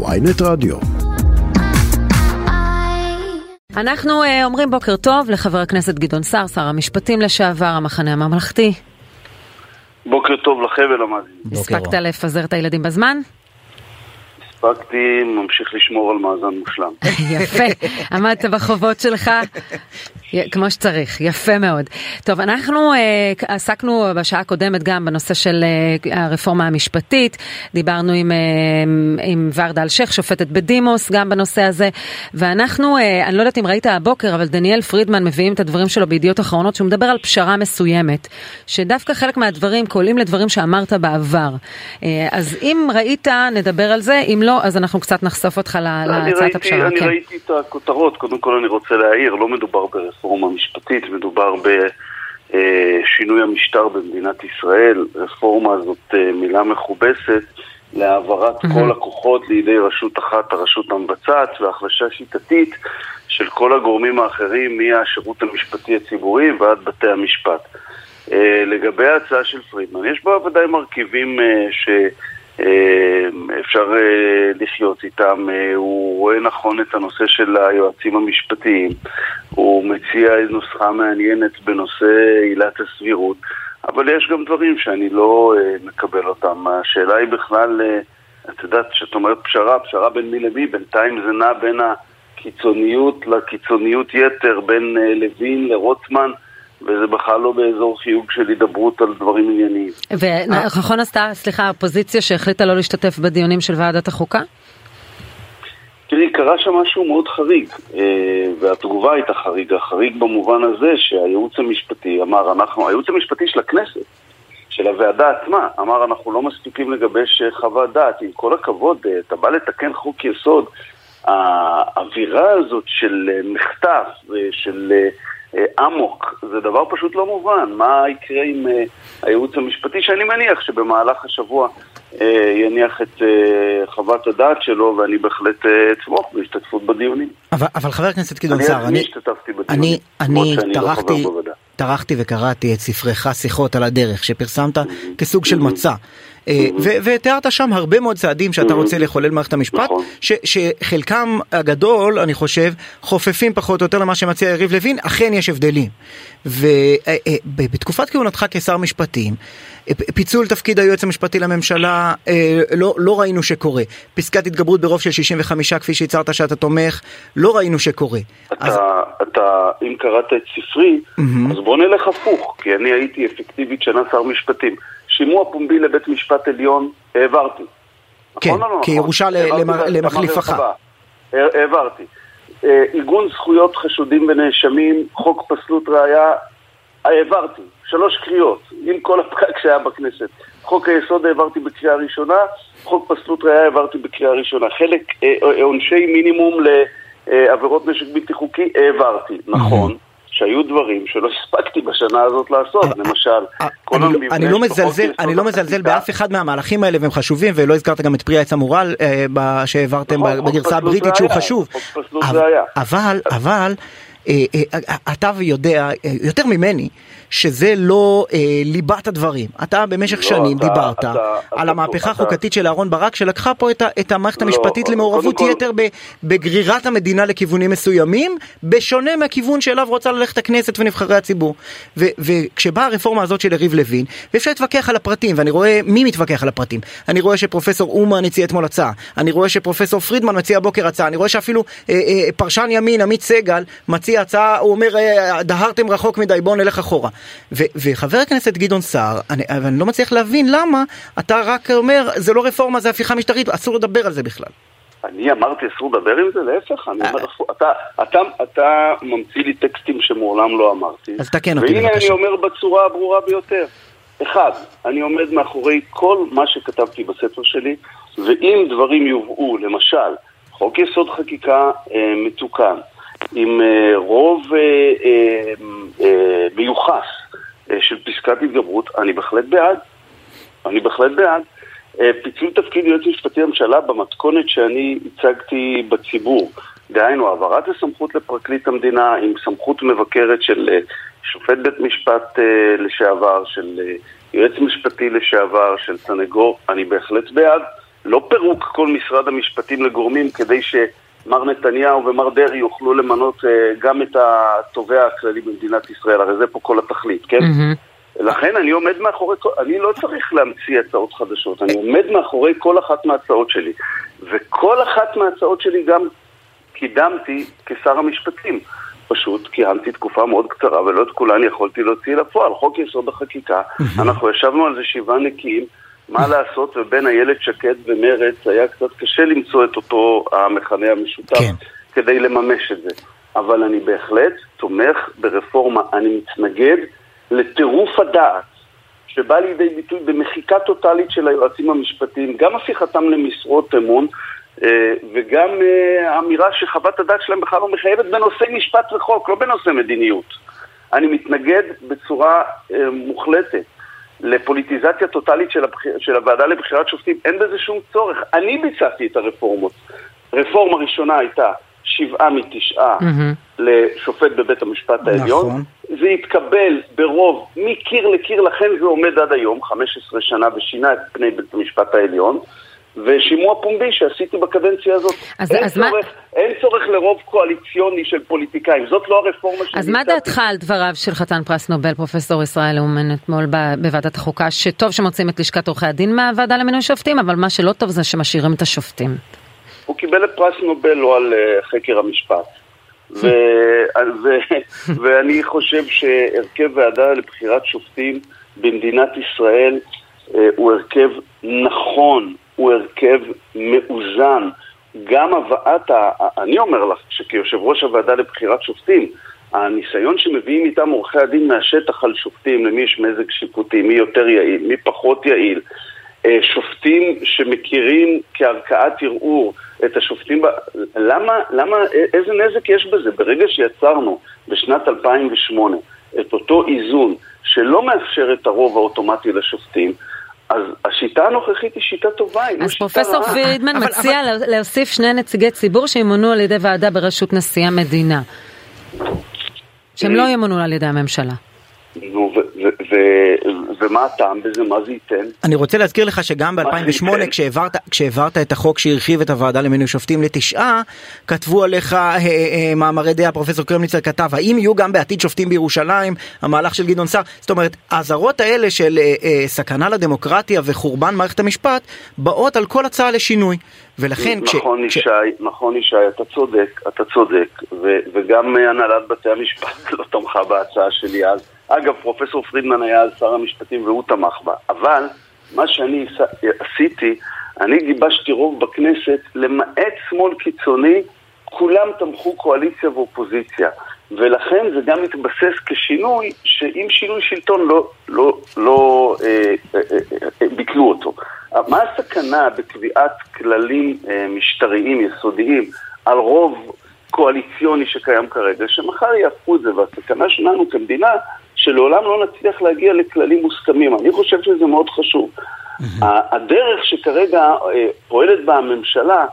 ויינט רדיו. אנחנו uh, אומרים בוקר טוב לחבר הכנסת גדעון סער, שר המשפטים לשעבר, המחנה הממלכתי. בוקר טוב לכם ולמאזינים. הספקת לפזר את הילדים בזמן? הספקתי, ממשיך לשמור על מאזן מושלם. יפה, עמדת בחובות שלך כמו שצריך, יפה מאוד. טוב, אנחנו אה, עסקנו בשעה הקודמת גם בנושא של אה, הרפורמה המשפטית, דיברנו עם, אה, עם ורדה אלשיך, שופטת בדימוס, גם בנושא הזה, ואנחנו, אה, אני לא יודעת אם ראית הבוקר, אבל דניאל פרידמן מביאים את הדברים שלו בידיעות אחרונות, שהוא מדבר על פשרה מסוימת, שדווקא חלק מהדברים קולים לדברים שאמרת בעבר. אה, אז אם ראית, נדבר על זה, אם לא, אז אנחנו קצת נחשוף אותך להצעת הפשרה. אני כן. ראיתי את הכותרות, קודם כל אני רוצה להעיר, לא מדובר ברפורמה. הרפורמה המשפטית, מדובר בשינוי המשטר במדינת ישראל. רפורמה זאת אה, מילה מכובסת להעברת mm-hmm. כל הכוחות לידי רשות אחת, הרשות המבצעת, והחלשה שיטתית של כל הגורמים האחרים מהשירות המשפטי הציבורי ועד בתי המשפט. אה, לגבי ההצעה של פרידמן, יש בה ודאי מרכיבים אה, ש... אה, אפשר אה, לחיות איתם. אה, הוא רואה נכון את הנושא של היועצים המשפטיים. הוא מציע נוסחה מעניינת בנושא עילת הסבירות, אבל יש גם דברים שאני לא מקבל אותם. השאלה היא בכלל, את יודעת, כשאת אומרת פשרה, פשרה בין מי למי, בינתיים זה נע בין הקיצוניות לקיצוניות יתר, בין לוין לרוטמן. וזה בכלל לא באזור חיוג של הידברות על דברים ענייניים. ונכון עשתה, סליחה, האופוזיציה שהחליטה לא להשתתף בדיונים של ועדת החוקה? תראי, קרה שם משהו מאוד חריג, אה, והתגובה הייתה חריגה. חריג במובן הזה שהייעוץ המשפטי אמר, אנחנו, הייעוץ המשפטי של הכנסת, של הוועדה עצמה, אמר, אנחנו לא מספיקים לגבש אה, חוות דעת. עם כל הכבוד, אה, אתה בא לתקן חוק יסוד, האווירה הזאת של מחטף, של... אה, אמוק, זה דבר פשוט לא מובן. מה יקרה עם אה, הייעוץ המשפטי, שאני מניח שבמהלך השבוע אה, יניח את חוות הדעת שלו, ואני בהחלט אתמוך בהשתתפות בדיונים. אבל, אבל חבר הכנסת גדעון סער, אני... אני השתתפתי בדיונים, אני, אני לא טרחתי, לא טרחתי וקראתי את ספרך שיחות על הדרך, שפרסמת כסוג של מצע. אה, ותיארת שם הרבה מאוד צעדים שאתה רוצה לחולל מערכת המשפט, נכון. שחלקם הגדול, אני חושב, חופפים פחות או יותר למה שמציע יריב לוין, אכן יש הבדלים. ובתקופת כהונתך כשר משפטים, פיצול תפקיד היועץ המשפטי לממשלה לא, לא ראינו שקורה. פסקת התגברות ברוב של 65 כפי שהצהרת שאתה תומך, לא ראינו שקורה. אתה, אז... אתה אם קראת את ספרי, mm-hmm. אז בוא נלך הפוך, כי אני הייתי אפקטיבית שנה שר משפטים. שימוע פומבי לבית משפט עליון, העברתי. כן, נכון לא כירושה למחליפך. העברתי. אה, עיגון זכויות חשודים ונאשמים, חוק פסלות ראייה, העברתי. שלוש קריאות, עם כל הפקק שהיה בכנסת. חוק היסוד העברתי בקריאה ראשונה, חוק פסלות ראייה העברתי בקריאה ראשונה. חלק, אה, אה, עונשי מינימום לעבירות נשק בלתי חוקי, העברתי. נכון. שהיו דברים שלא הספקתי בשנה הזאת לעשות, אה, למשל, אה, כל המבנה... אני לא מזלזל, אני לא מזלזל באף אחד מהמהלכים האלה והם חשובים, ולא הזכרת גם את פרי העץ המורל אה, שהעברתם נכון, בגרסה הבריטית שהוא חשוב. אבל, אבל... אתה יודע יותר ממני שזה לא אה, ליבת הדברים. אתה במשך לא, שנים דיברת על המהפכה החוקתית של אהרן ברק שלקחה פה את, המערכת לא, המשפטית למעורבות יתר. בגרירת המדינה לכיוונים מסוימים, בשונה מהכיוון שאליו רוצה ללכת הכנסת ונבחרי הציבור. וכשבאה הרפורמה הזאת של יריב לוין, ואפשר להתווכח על הפרטים, ואני רואה מי מתווכח על הפרטים. אני רואה שפרופסור אומן הציע אתמול הצעה, אני רואה שפרופסור פרידמן מציע הבוקר הצעה, אני רואה שאפילו אה, אה, פרשן ימין, עמית סגל, מציע הצעה, הוא אומר, אה, דהרתם רחוק מדי, בואו נלך אחורה. ו- וחבר הכנסת גדעון סער, אני, אני לא מצליח להבין למה אתה רק אומר, זה לא רפורמה, זה הפיכה משטרית, אסור לדבר על זה בכלל. אני אמרתי אסור לדבר עם זה? להפך, אני אומר, אתה, אתה, אתה ממציא לי טקסטים שמעולם לא אמרתי. אז תקן אותי בבקשה. והנה אני אומר בצורה הברורה ביותר. אחד, אני עומד מאחורי כל מה שכתבתי בספר שלי, ואם דברים יובאו, למשל, חוק יסוד חקיקה אה, מתוקן, עם אה, רוב אה, אה, מיוחס של פסקת התגברות, אני בהחלט בעד. אני בהחלט בעד. פיצול תפקיד יועץ משפטי לממשלה במתכונת שאני הצגתי בציבור. דהיינו, העברת הסמכות לפרקליט המדינה עם סמכות מבקרת של שופט בית משפט לשעבר, של יועץ משפטי לשעבר, של סנגור, אני בהחלט בעד. לא פירוק כל משרד המשפטים לגורמים כדי שמר נתניהו ומר דרעי יוכלו למנות אה, גם את התובע הכללי במדינת ישראל, הרי זה פה כל התכלית, כן? Mm-hmm. לכן אני עומד מאחורי, אני לא צריך להמציא הצעות חדשות, אני עומד מאחורי כל אחת מההצעות שלי. וכל אחת מההצעות שלי גם קידמתי כשר המשפטים. פשוט כיהנתי תקופה מאוד קצרה ולא את כולן יכולתי להוציא לפועל. חוק יסוד החקיקה, אנחנו ישבנו על זה שבעה נקיים, מה לעשות, ובין איילת שקד ומרץ היה קצת קשה למצוא את אותו המכנה המשותף כן. כדי לממש את זה. אבל אני בהחלט תומך ברפורמה, אני מתנגד לטירוף הדעת שבא לידי ביטוי במחיקה טוטאלית של היועצים המשפטיים, גם הפיכתם למשרות אמון, אה, וגם אה, אמירה שחוות הדעת שלהם בכלל לא מחייבת בנושא משפט וחוק, לא בנושא מדיניות. אני מתנגד בצורה אה, מוחלטת לפוליטיזציה טוטאלית של, הבח... של הוועדה לבחירת שופטים, אין בזה שום צורך. אני ביצעתי את הרפורמות. רפורמה ראשונה הייתה שבעה מתשעה mm-hmm. לשופט בבית המשפט העליון. נכון. זה התקבל ברוב מקיר לקיר, לכן זה עומד עד היום, 15 שנה, ושינה את פני בית המשפט העליון. ושימוע פומבי שעשיתי בקדנציה הזאת. אז, אין, אז צורך, מה... אין צורך לרוב קואליציוני של פוליטיקאים, זאת לא הרפורמה שלי. אז מה דעתך על דבריו של חתן פרס נובל, פרופסור ישראל אומן, אתמול בוועדת החוקה, שטוב שמוצאים את לשכת עורכי הדין מהוועדה למינוי שופטים, אבל מה שלא טוב זה שמשאירים את השופטים. הוא קיבל את פרס נובל לא על uh, חקר המשפט. ו- ו- ואני חושב שהרכב ועדה לבחירת שופטים במדינת ישראל uh, הוא הרכב נכון, הוא הרכב מאוזן. גם הבאת. אני אומר לך שכיושב ראש הוועדה לבחירת שופטים, הניסיון שמביאים איתם עורכי הדין מהשטח על שופטים, למי יש מזג שיפוטי, מי יותר יעיל, מי פחות יעיל, אה, שופטים שמכירים כערכאת ערעור את השופטים, למה, למה, איזה נזק יש בזה? ברגע שיצרנו בשנת 2008 את אותו איזון שלא מאפשר את הרוב האוטומטי לשופטים, אז השיטה הנוכחית היא שיטה טובה, היא לא שיטה רעה. אז פרופסור פרידמן מציע אבל... להוסיף שני נציגי ציבור שימונו על ידי ועדה בראשות נשיא המדינה. שהם לא ימונו על ידי הממשלה. נו, ומה הטעם בזה? מה זה ייתן? אני רוצה להזכיר לך שגם ב-2008 כשהעברת, כשהעברת את החוק שהרחיב את הוועדה למינוי שופטים לתשעה, כתבו עליך אה, אה, מאמרי דעה, פרופסור קרמניצר כתב, האם יהיו גם בעתיד שופטים בירושלים, המהלך של גדעון סער, זאת אומרת, האזהרות האלה של אה, אה, סכנה לדמוקרטיה וחורבן מערכת המשפט, באות על כל הצעה לשינוי. ולכן נכון כש... ישי, נכון ישי, אתה צודק, אתה צודק, ו, וגם הנהלת בתי המשפט לא תמכה בהצעה שלי אז. אגב, פרופסור פרידמן היה אז שר המשפטים והוא תמך בה. אבל מה שאני עשיתי, אני גיבשתי רוב בכנסת, למעט שמאל קיצוני, כולם תמכו קואליציה ואופוזיציה. ולכן זה גם מתבסס כשינוי, שאם שינוי שלטון לא, לא, לא אה, אה, אה, אה, ביטלו אותו. מה הסכנה בקביעת כללים אה, משטריים יסודיים על רוב קואליציוני שקיים כרגע, שמחר יהפכו את זה, והסכנה שלנו כמדינה, שלעולם לא נצליח להגיע לכללים מוסכמים. אני חושב שזה מאוד חשוב. הדרך שכרגע אה, פועלת בה הממשלה,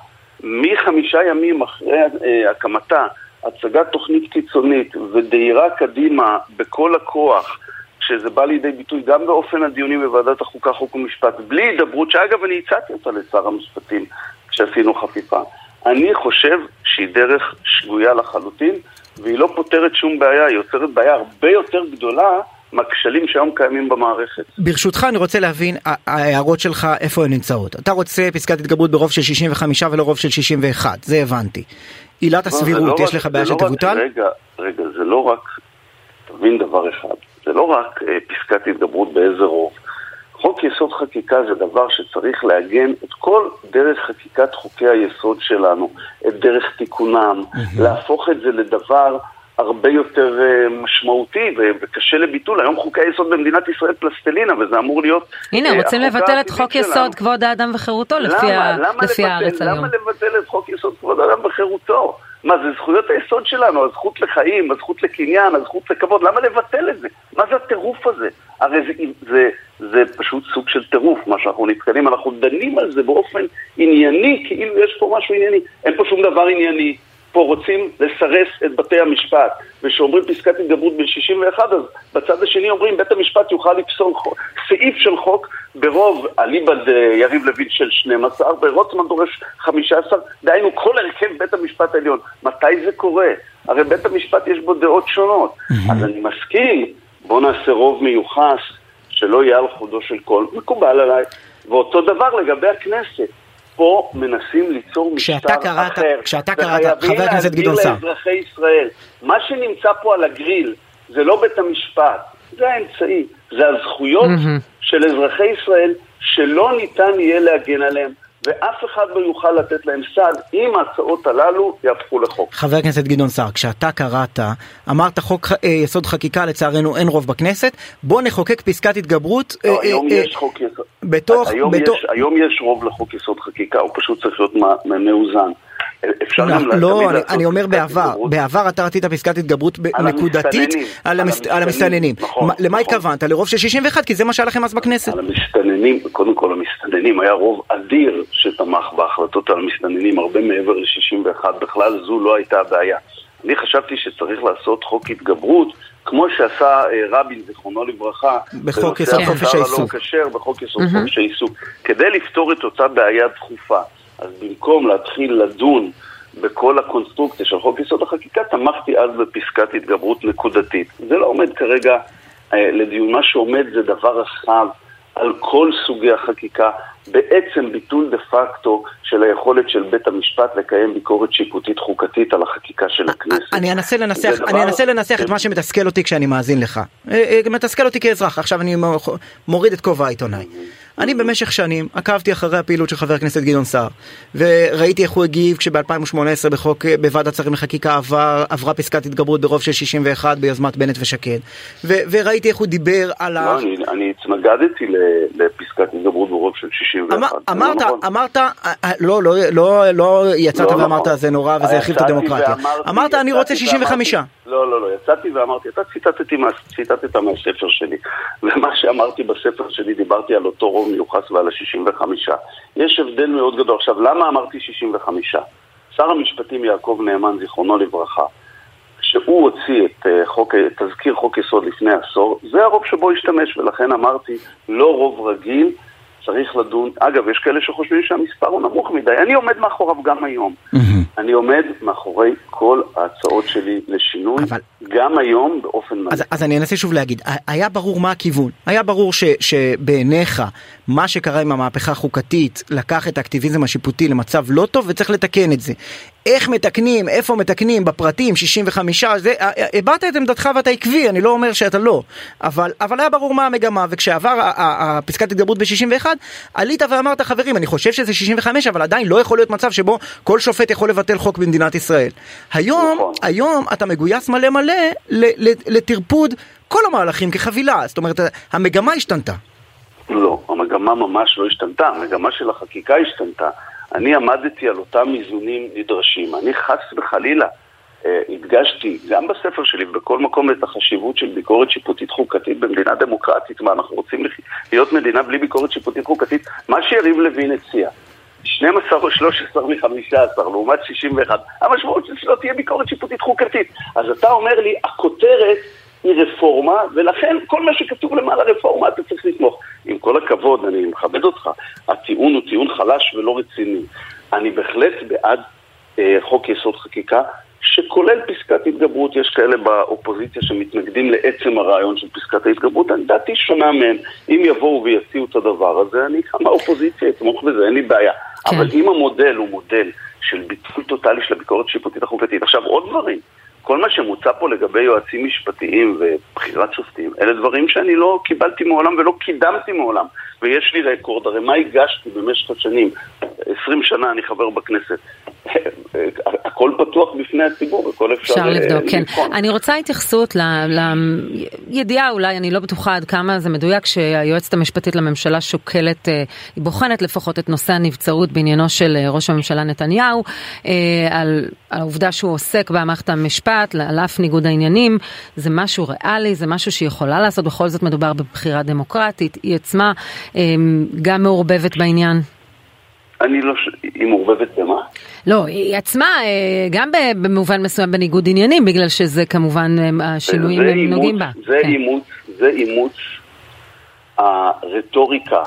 מחמישה ימים אחרי אה, הקמתה, הצגת תוכנית קיצונית ודהירה קדימה בכל הכוח, שזה בא לידי ביטוי גם באופן הדיונים בוועדת החוקה, חוק ומשפט, בלי הידברות, שאגב אני הצעתי אותה לשר המשפטים כשעשינו חפיפה. אני חושב שהיא דרך שגויה לחלוטין, והיא לא פותרת שום בעיה, היא יוצרת בעיה הרבה יותר גדולה מהכשלים שהיום קיימים במערכת. ברשותך אני רוצה להבין, ההערות שלך איפה הן נמצאות. אתה רוצה פסקת התגברות ברוב של 65 ולא רוב של 61, זה הבנתי. עילת לא, הסבירות, לא יש לך בעיה לא שתבוטל? רגע, רגע, זה לא רק, תבין דבר אחד, זה לא רק אה, פסקת התגברות באיזה רוב. חוק יסוד חקיקה זה דבר שצריך לעגן את כל דרך חקיקת חוקי היסוד שלנו, את דרך תיקונם. להפוך את זה לדבר הרבה יותר uh, משמעותי וקשה לביטול. היום חוקי היסוד במדינת ישראל פלסטלינה, וזה אמור להיות... הנה, uh, רוצים לבטל את חוק יסוד. כבוד האדם וחירותו לפי, למה? למה לפי לבטל, הארץ היום. למה לבטל את חוק יסוד כבוד האדם וחירותו? מה, זה זכויות היסוד שלנו, הזכות לחיים, הזכות לקניין, הזכות לכבוד, למה לבטל את זה? מה זה הטירוף הזה? הרי זה, זה, זה פשוט סוג של טירוף, מה שאנחנו נתקלים, אנחנו דנים על זה באופן ענייני, כאילו יש פה משהו ענייני. אין פה שום דבר ענייני. פה רוצים לסרס את בתי המשפט, וכשאומרים פסקת התגברות ב-61, אז בצד השני אומרים בית המשפט יוכל לפסול חוק, סעיף של חוק ברוב אליבא יריב לוין של 12, ורוטמן דורש 15, דהיינו כל הרכב בית המשפט העליון. מתי זה קורה? הרי בית המשפט יש בו דעות שונות. אז אני מסכים, בוא נעשה רוב מיוחס, שלא יהיה על חודו של קול, מקובל עליי. ואותו דבר לגבי הכנסת. פה מנסים ליצור משטר קראת, אחר. כשאתה קראת, חבר הכנסת גדעון סער. וחייבים להסביר לאזרחי ישראל, מה שנמצא פה על הגריל זה לא בית המשפט, זה האמצעי, זה הזכויות mm-hmm. של אזרחי ישראל שלא ניתן יהיה להגן עליהם. ואף אחד לא יוכל לתת להם סעד אם ההצעות הללו יהפכו לחוק. חבר הכנסת גדעון סער, כשאתה קראת, אמרת חוק אה, יסוד חקיקה, לצערנו אין רוב בכנסת, בוא נחוקק פסקת התגברות. לא, אה, היום אה, יש אה, חוק יסוד. בתוך... היום, בתוך... יש, היום יש רוב לחוק יסוד חקיקה, הוא פשוט צריך להיות מאוזן. אפשר לא, גם לא, אני, אני אומר בעבר, בעבר אתה רצית פסקת התגברות נקודתית על, המס, על המסתננים. נכון, למה נכון. התכוונת? לרוב של 61? כי זה מה שהיה לכם אז בכנסת. על המסתננים, קודם כל המסתננים, היה רוב אדיר שתמך בהחלטות על המסתננים, הרבה מעבר ל-61, בכלל זו לא הייתה הבעיה. אני חשבתי שצריך לעשות חוק התגברות, כמו שעשה אה, רבין, זיכרונו לברכה, בחוק יסוד חופש העיסוק. בחוק יסוד חופש העיסוק, כדי לפתור את אותה בעיה דחופה. אז במקום להתחיל לדון בכל הקונסטרוקציה של חוק יסוד החקיקה, תמכתי אז בפסקת התגברות נקודתית. זה לא עומד כרגע אה, לדיון. מה שעומד זה דבר רחב על כל סוגי החקיקה, בעצם ביטול דה פקטו של היכולת של בית המשפט לקיים ביקורת שיפוטית חוקתית על החקיקה של הכנסת. אני אנסה לנסח, אני אנסה לנסח את מה שמתסכל אותי כשאני מאזין לך. אה, אה, מתסכל אותי כאזרח, עכשיו אני מוריד את כובע העיתונאי. אני במשך שנים עקבתי אחרי הפעילות של חבר הכנסת גדעון סער וראיתי איך הוא הגיב כשב-2018 בחוק בוועדת שרים לחקיקה עבר, עברה פסקת התגברות ברוב של 61 ביוזמת בנט ושקד ו- וראיתי איך הוא דיבר על לא, ה... אני, אני התמגדתי לפסקת התגברות ברוב של 61. אמר, אמרת, נכון. אמרת, אה, אה, לא, לא, לא, לא יצאת לא ואמרת נכון. זה נורא וזה הרחיב את הדמוקרטיה. אמרת אני רוצה 65. לא, לא, לא, יצאתי ואמרתי, אתה ציטטת מהספר שלי ומה שאמרתי בספר שלי דיברתי על אותו רוב מיוחס ועל ה-65. יש הבדל מאוד גדול. עכשיו, למה אמרתי 65? שר המשפטים יעקב נאמן, זיכרונו לברכה, כשהוא הוציא את uh, חוק, תזכיר חוק יסוד לפני עשור, זה הרוב שבו השתמש, ולכן אמרתי, לא רוב רגיל, צריך לדון, אגב, יש כאלה שחושבים שהמספר הוא נמוך מדי, אני עומד מאחוריו גם היום. אני עומד מאחורי כל ההצעות שלי לשינוי, אבל... גם היום באופן מלא. אז, אז אני אנסה שוב להגיד, היה ברור מה הכיוון, היה ברור ש, שבעיניך מה שקרה עם המהפכה החוקתית לקח את האקטיביזם השיפוטי למצב לא טוב וצריך לתקן את זה. איך מתקנים, איפה מתקנים, בפרטים, 65, זה, הבעת את עמדתך ואתה עקבי, אני לא אומר שאתה לא, אבל, אבל היה ברור מה המגמה, וכשעבר הפסקת התגברות ב-61, עלית ואמרת, חברים, אני חושב שזה 65, אבל עדיין לא יכול להיות מצב שבו כל שופט יכול לבטל חוק במדינת ישראל. היום, נכון. היום אתה מגויס מלא מלא לטרפוד כל המהלכים כחבילה, זאת אומרת, המגמה השתנתה. לא, המגמה ממש לא השתנתה, המגמה של החקיקה השתנתה. אני עמדתי על אותם איזונים נדרשים. אני חס וחלילה אה, הדגשתי גם בספר שלי ובכל מקום את החשיבות של ביקורת שיפוטית חוקתית במדינה דמוקרטית. מה, אנחנו רוצים להיות מדינה בלי ביקורת שיפוטית חוקתית? מה שיריב לוין הציע. 12 או 13 מ-15 לעומת 61, המשמעות של שלא תהיה ביקורת שיפוטית חוקתית. אז אתה אומר לי, הכותרת היא רפורמה, ולכן כל מה שכתוב למעלה רפורמה אתה צריך לתמוך. עם כל הכבוד, אני מכבד אותך, הטיעון הוא טיעון חלש ולא רציני. אני בהחלט בעד אה, חוק יסוד חקיקה, שכולל פסקת התגברות, יש כאלה באופוזיציה שמתנגדים לעצם הרעיון של פסקת ההתגברות, דעתי שונה מהם. אם יבואו ויציעו את הדבר הזה, אני גם באופוזיציה אתמוך בזה, אין לי בעיה. כן. אבל אם המודל הוא מודל של ביטול טוטאלי של הביקורת השיפוטית החוקתית, עכשיו עוד דברים. כל מה שמוצע פה לגבי יועצים משפטיים ובחירת שופטים, אלה דברים שאני לא קיבלתי מעולם ולא קידמתי מעולם. ויש לי רקורד, הרי מה הגשתי במשך השנים? 20 שנה אני חבר בכנסת. הכל פתוח בפני הציבור, הכל אפשר אפשר לבדוק, כן. אני רוצה התייחסות לידיעה אולי, אני לא בטוחה עד כמה זה מדויק, שהיועצת המשפטית לממשלה שוקלת, אה, היא בוחנת לפחות את נושא הנבצרות בעניינו של אה, ראש הממשלה נתניהו, אה, על העובדה שהוא עוסק במערכת המשפט, על אף ניגוד העניינים, זה משהו ריאלי, זה משהו שהיא יכולה לעשות, בכל זאת מדובר בבחירה דמוקרטית, היא עצמה גם מעורבבת בעניין. אני לא... היא מעורבבת במה? לא, היא עצמה אה, גם במובן מסוים בניגוד עניינים, בגלל שזה כמובן אה, השינויים הם נוגעים בה. זה כן. אימוץ, זה אימוץ הרטוריקה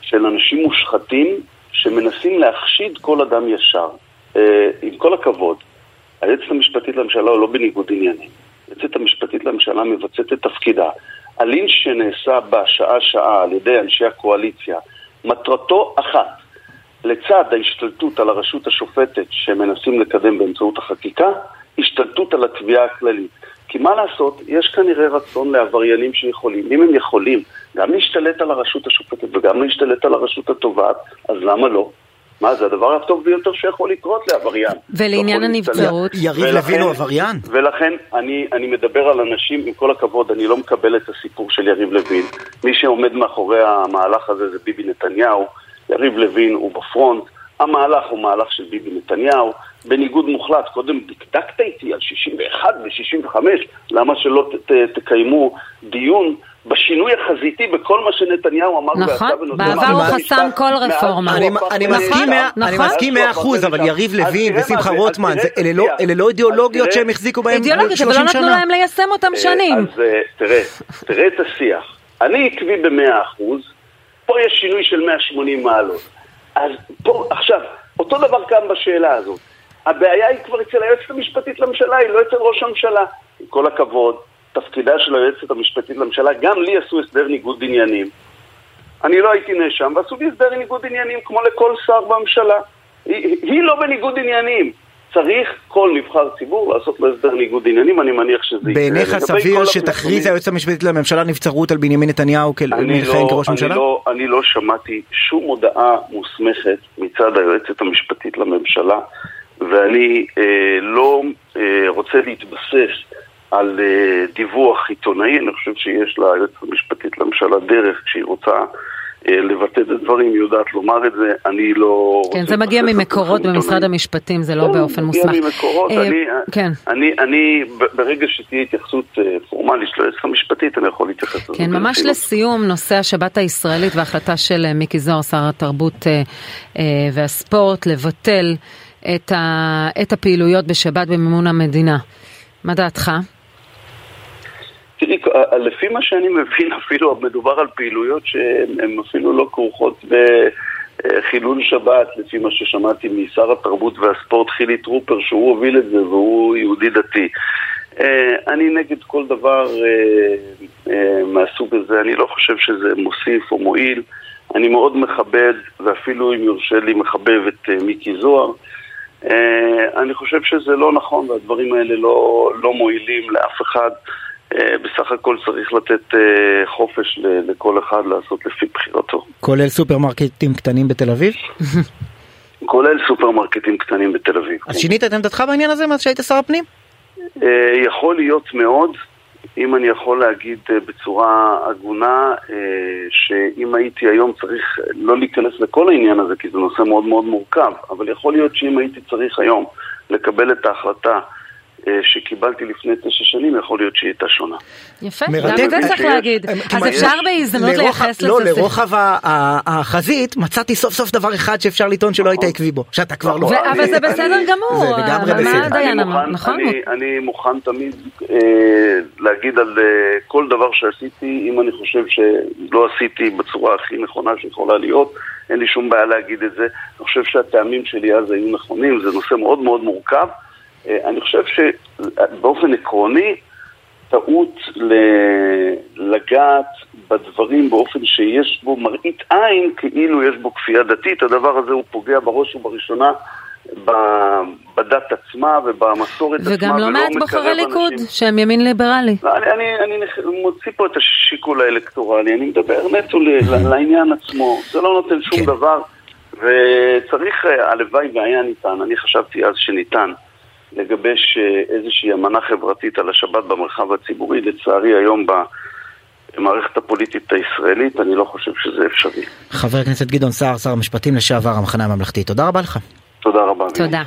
של אנשים מושחתים שמנסים להחשיד כל אדם ישר. אה, עם כל הכבוד, היועצת המשפטית לממשלה הוא לא בניגוד עניינים. היועצת המשפטית לממשלה מבצעת את תפקידה. הלינץ' שנעשה בה שעה-שעה על ידי אנשי הקואליציה, מטרתו אחת, לצד ההשתלטות על הרשות השופטת שמנסים לקדם באמצעות החקיקה, השתלטות על התביעה הכללית. כי מה לעשות, יש כנראה רצון לעבריינים שיכולים. אם הם יכולים גם להשתלט על הרשות השופטת וגם להשתלט על הרשות התובעת, אז למה לא? מה, זה הדבר הטוב ביותר שיכול לקרות לעבריין. ולעניין הנבצרות? יריב לוין הוא עבריין? ולכן אני, אני מדבר על אנשים, עם כל הכבוד, אני לא מקבל את הסיפור של יריב לוין. מי שעומד מאחורי המהלך הזה זה ביבי נתניהו. יריב לוין הוא בפרונט. המהלך הוא מהלך של ביבי נתניהו, בניגוד מוחלט, קודם דקדקת איתי על 61 ו-65, למה שלא ת, ת, תקיימו דיון בשינוי החזיתי בכל מה שנתניהו אמר נכון, בעבר הוא חסם כל רפורמה. אני מסכים מאה אחוז, אבל יריב לוין ושמחה רוטמן, לא- אלה לא אידיאולוגיות שהם החזיקו בהם 30 שנה. אידיאולוגיות, אבל לא נתנו להם ליישם אותם אה, שנים. אז אה, תראה, תראה את השיח. אני עקבי במאה אחוז, פה יש שינוי של 180 מעלות. אז פה, עכשיו, אותו דבר כאן בשאלה הזאת. הבעיה היא כבר אצל היועצת המשפטית לממשלה, היא לא אצל ראש הממשלה. עם כל הכבוד, תפקידה של היועצת המשפטית לממשלה, גם לי עשו הסדר ניגוד עניינים. אני לא הייתי נאשם, ועשו לי הסדר ניגוד עניינים כמו לכל שר בממשלה. היא, היא לא בניגוד עניינים. צריך כל נבחר ציבור לעשות לו הסדר ניגוד עניינים, אני מניח שזה יקרה. בעיניך סביר שתכריז היועצת המשפטית לממשלה נבצרות על בנימין נתניהו מכהן לא, כראש ממשלה? לא, אני לא שמעתי שום הודעה מוסמכת מצד היועצת המשפטית לממשלה, ואני אה, לא אה, רוצה להתבסס על אה, דיווח עיתונאי, אני חושב שיש ליועצת המשפטית לממשלה דרך כשהיא רוצה לבטא את הדברים, היא יודעת לומר את זה, אני לא... כן, זה מגיע ממקורות במשרד המשפטים, זה לא כן, באופן מוסמך. זה מגיע ממקורות, אה, אני, כן. אני, אני, ברגע שתהיה התייחסות פורמלית של היועצת המשפטית, אני יכול להתייחס לזה. כן, ממש לסיום, נושא השבת הישראלית וההחלטה של מיקי זוהר, שר התרבות והספורט, לבטל את הפעילויות בשבת במימון המדינה. מה דעתך? תראי, לפי מה שאני מבין, אפילו מדובר על פעילויות שהן אפילו לא כרוכות בחילול שבת, לפי מה ששמעתי משר התרבות והספורט חילי טרופר, שהוא הוביל את זה והוא יהודי דתי. אה, אני נגד כל דבר אה, אה, מהסוג הזה, אני לא חושב שזה מוסיף או מועיל. אני מאוד מכבד, ואפילו אם יורשה לי, מחבב את מיקי זוהר. אני חושב שזה לא נכון, והדברים האלה לא, לא מועילים לאף אחד. אה, בסך הכל צריך לתת אה, חופש לכל אחד לעשות לפי בחירתו. כולל סופרמרקטים קטנים בתל אביב? כולל סופרמרקטים קטנים בתל אביב. אז שינית את עמדתך בעניין הזה מאז שהיית שר הפנים? אה, יכול להיות מאוד, אם אני יכול להגיד בצורה הגונה, שאם הייתי היום צריך לא להיכנס לכל העניין הזה, כי זה נושא מאוד מאוד מורכב, אבל יכול להיות שאם הייתי צריך היום לקבל את ההחלטה שקיבלתי לפני תשע שנים, יכול להיות שהיא הייתה שונה. יפה, גם את זה צריך להגיד. אז אפשר בהזדמנות לייחס לא, לזה. לא, לרוחב החזית מצאתי סוף סוף דבר אחד שאפשר לטעון שלא היית עקבי בו, שאתה כבר לא. אבל זה בסדר גמור. זה לגמרי בסדר. נכון? אני מוכן תמיד אה, להגיד על אה, כל דבר שעשיתי, אם אני חושב שלא עשיתי בצורה הכי נכונה שיכולה להיות. אין לי שום בעיה להגיד את זה. אני חושב שהטעמים שלי אז היו נכונים, זה נושא מאוד מאוד מורכב. אה, אני חושב שבאופן עקרוני, טעות לגעת בדברים באופן שיש בו מראית עין כאילו יש בו כפייה דתית, הדבר הזה הוא פוגע בראש ובראשונה בדת עצמה ובמסורת וגם עצמה. וגם לא מעט בוחרי ליכוד שהם ימין ליברלי. לא, אני, אני, אני מוציא פה את השיקול האלקטורלי, אני מדבר נטו לעניין עצמו, זה לא נותן שום כן. דבר וצריך, הלוואי והיה ניתן, אני חשבתי אז שניתן. לגבש אה, איזושהי אמנה חברתית על השבת במרחב הציבורי. לצערי היום במערכת הפוליטית הישראלית אני לא חושב שזה אפשרי. חבר הכנסת גדעון סער, שר המשפטים לשעבר, המחנה הממלכתי, תודה רבה לך. תודה רבה. תודה.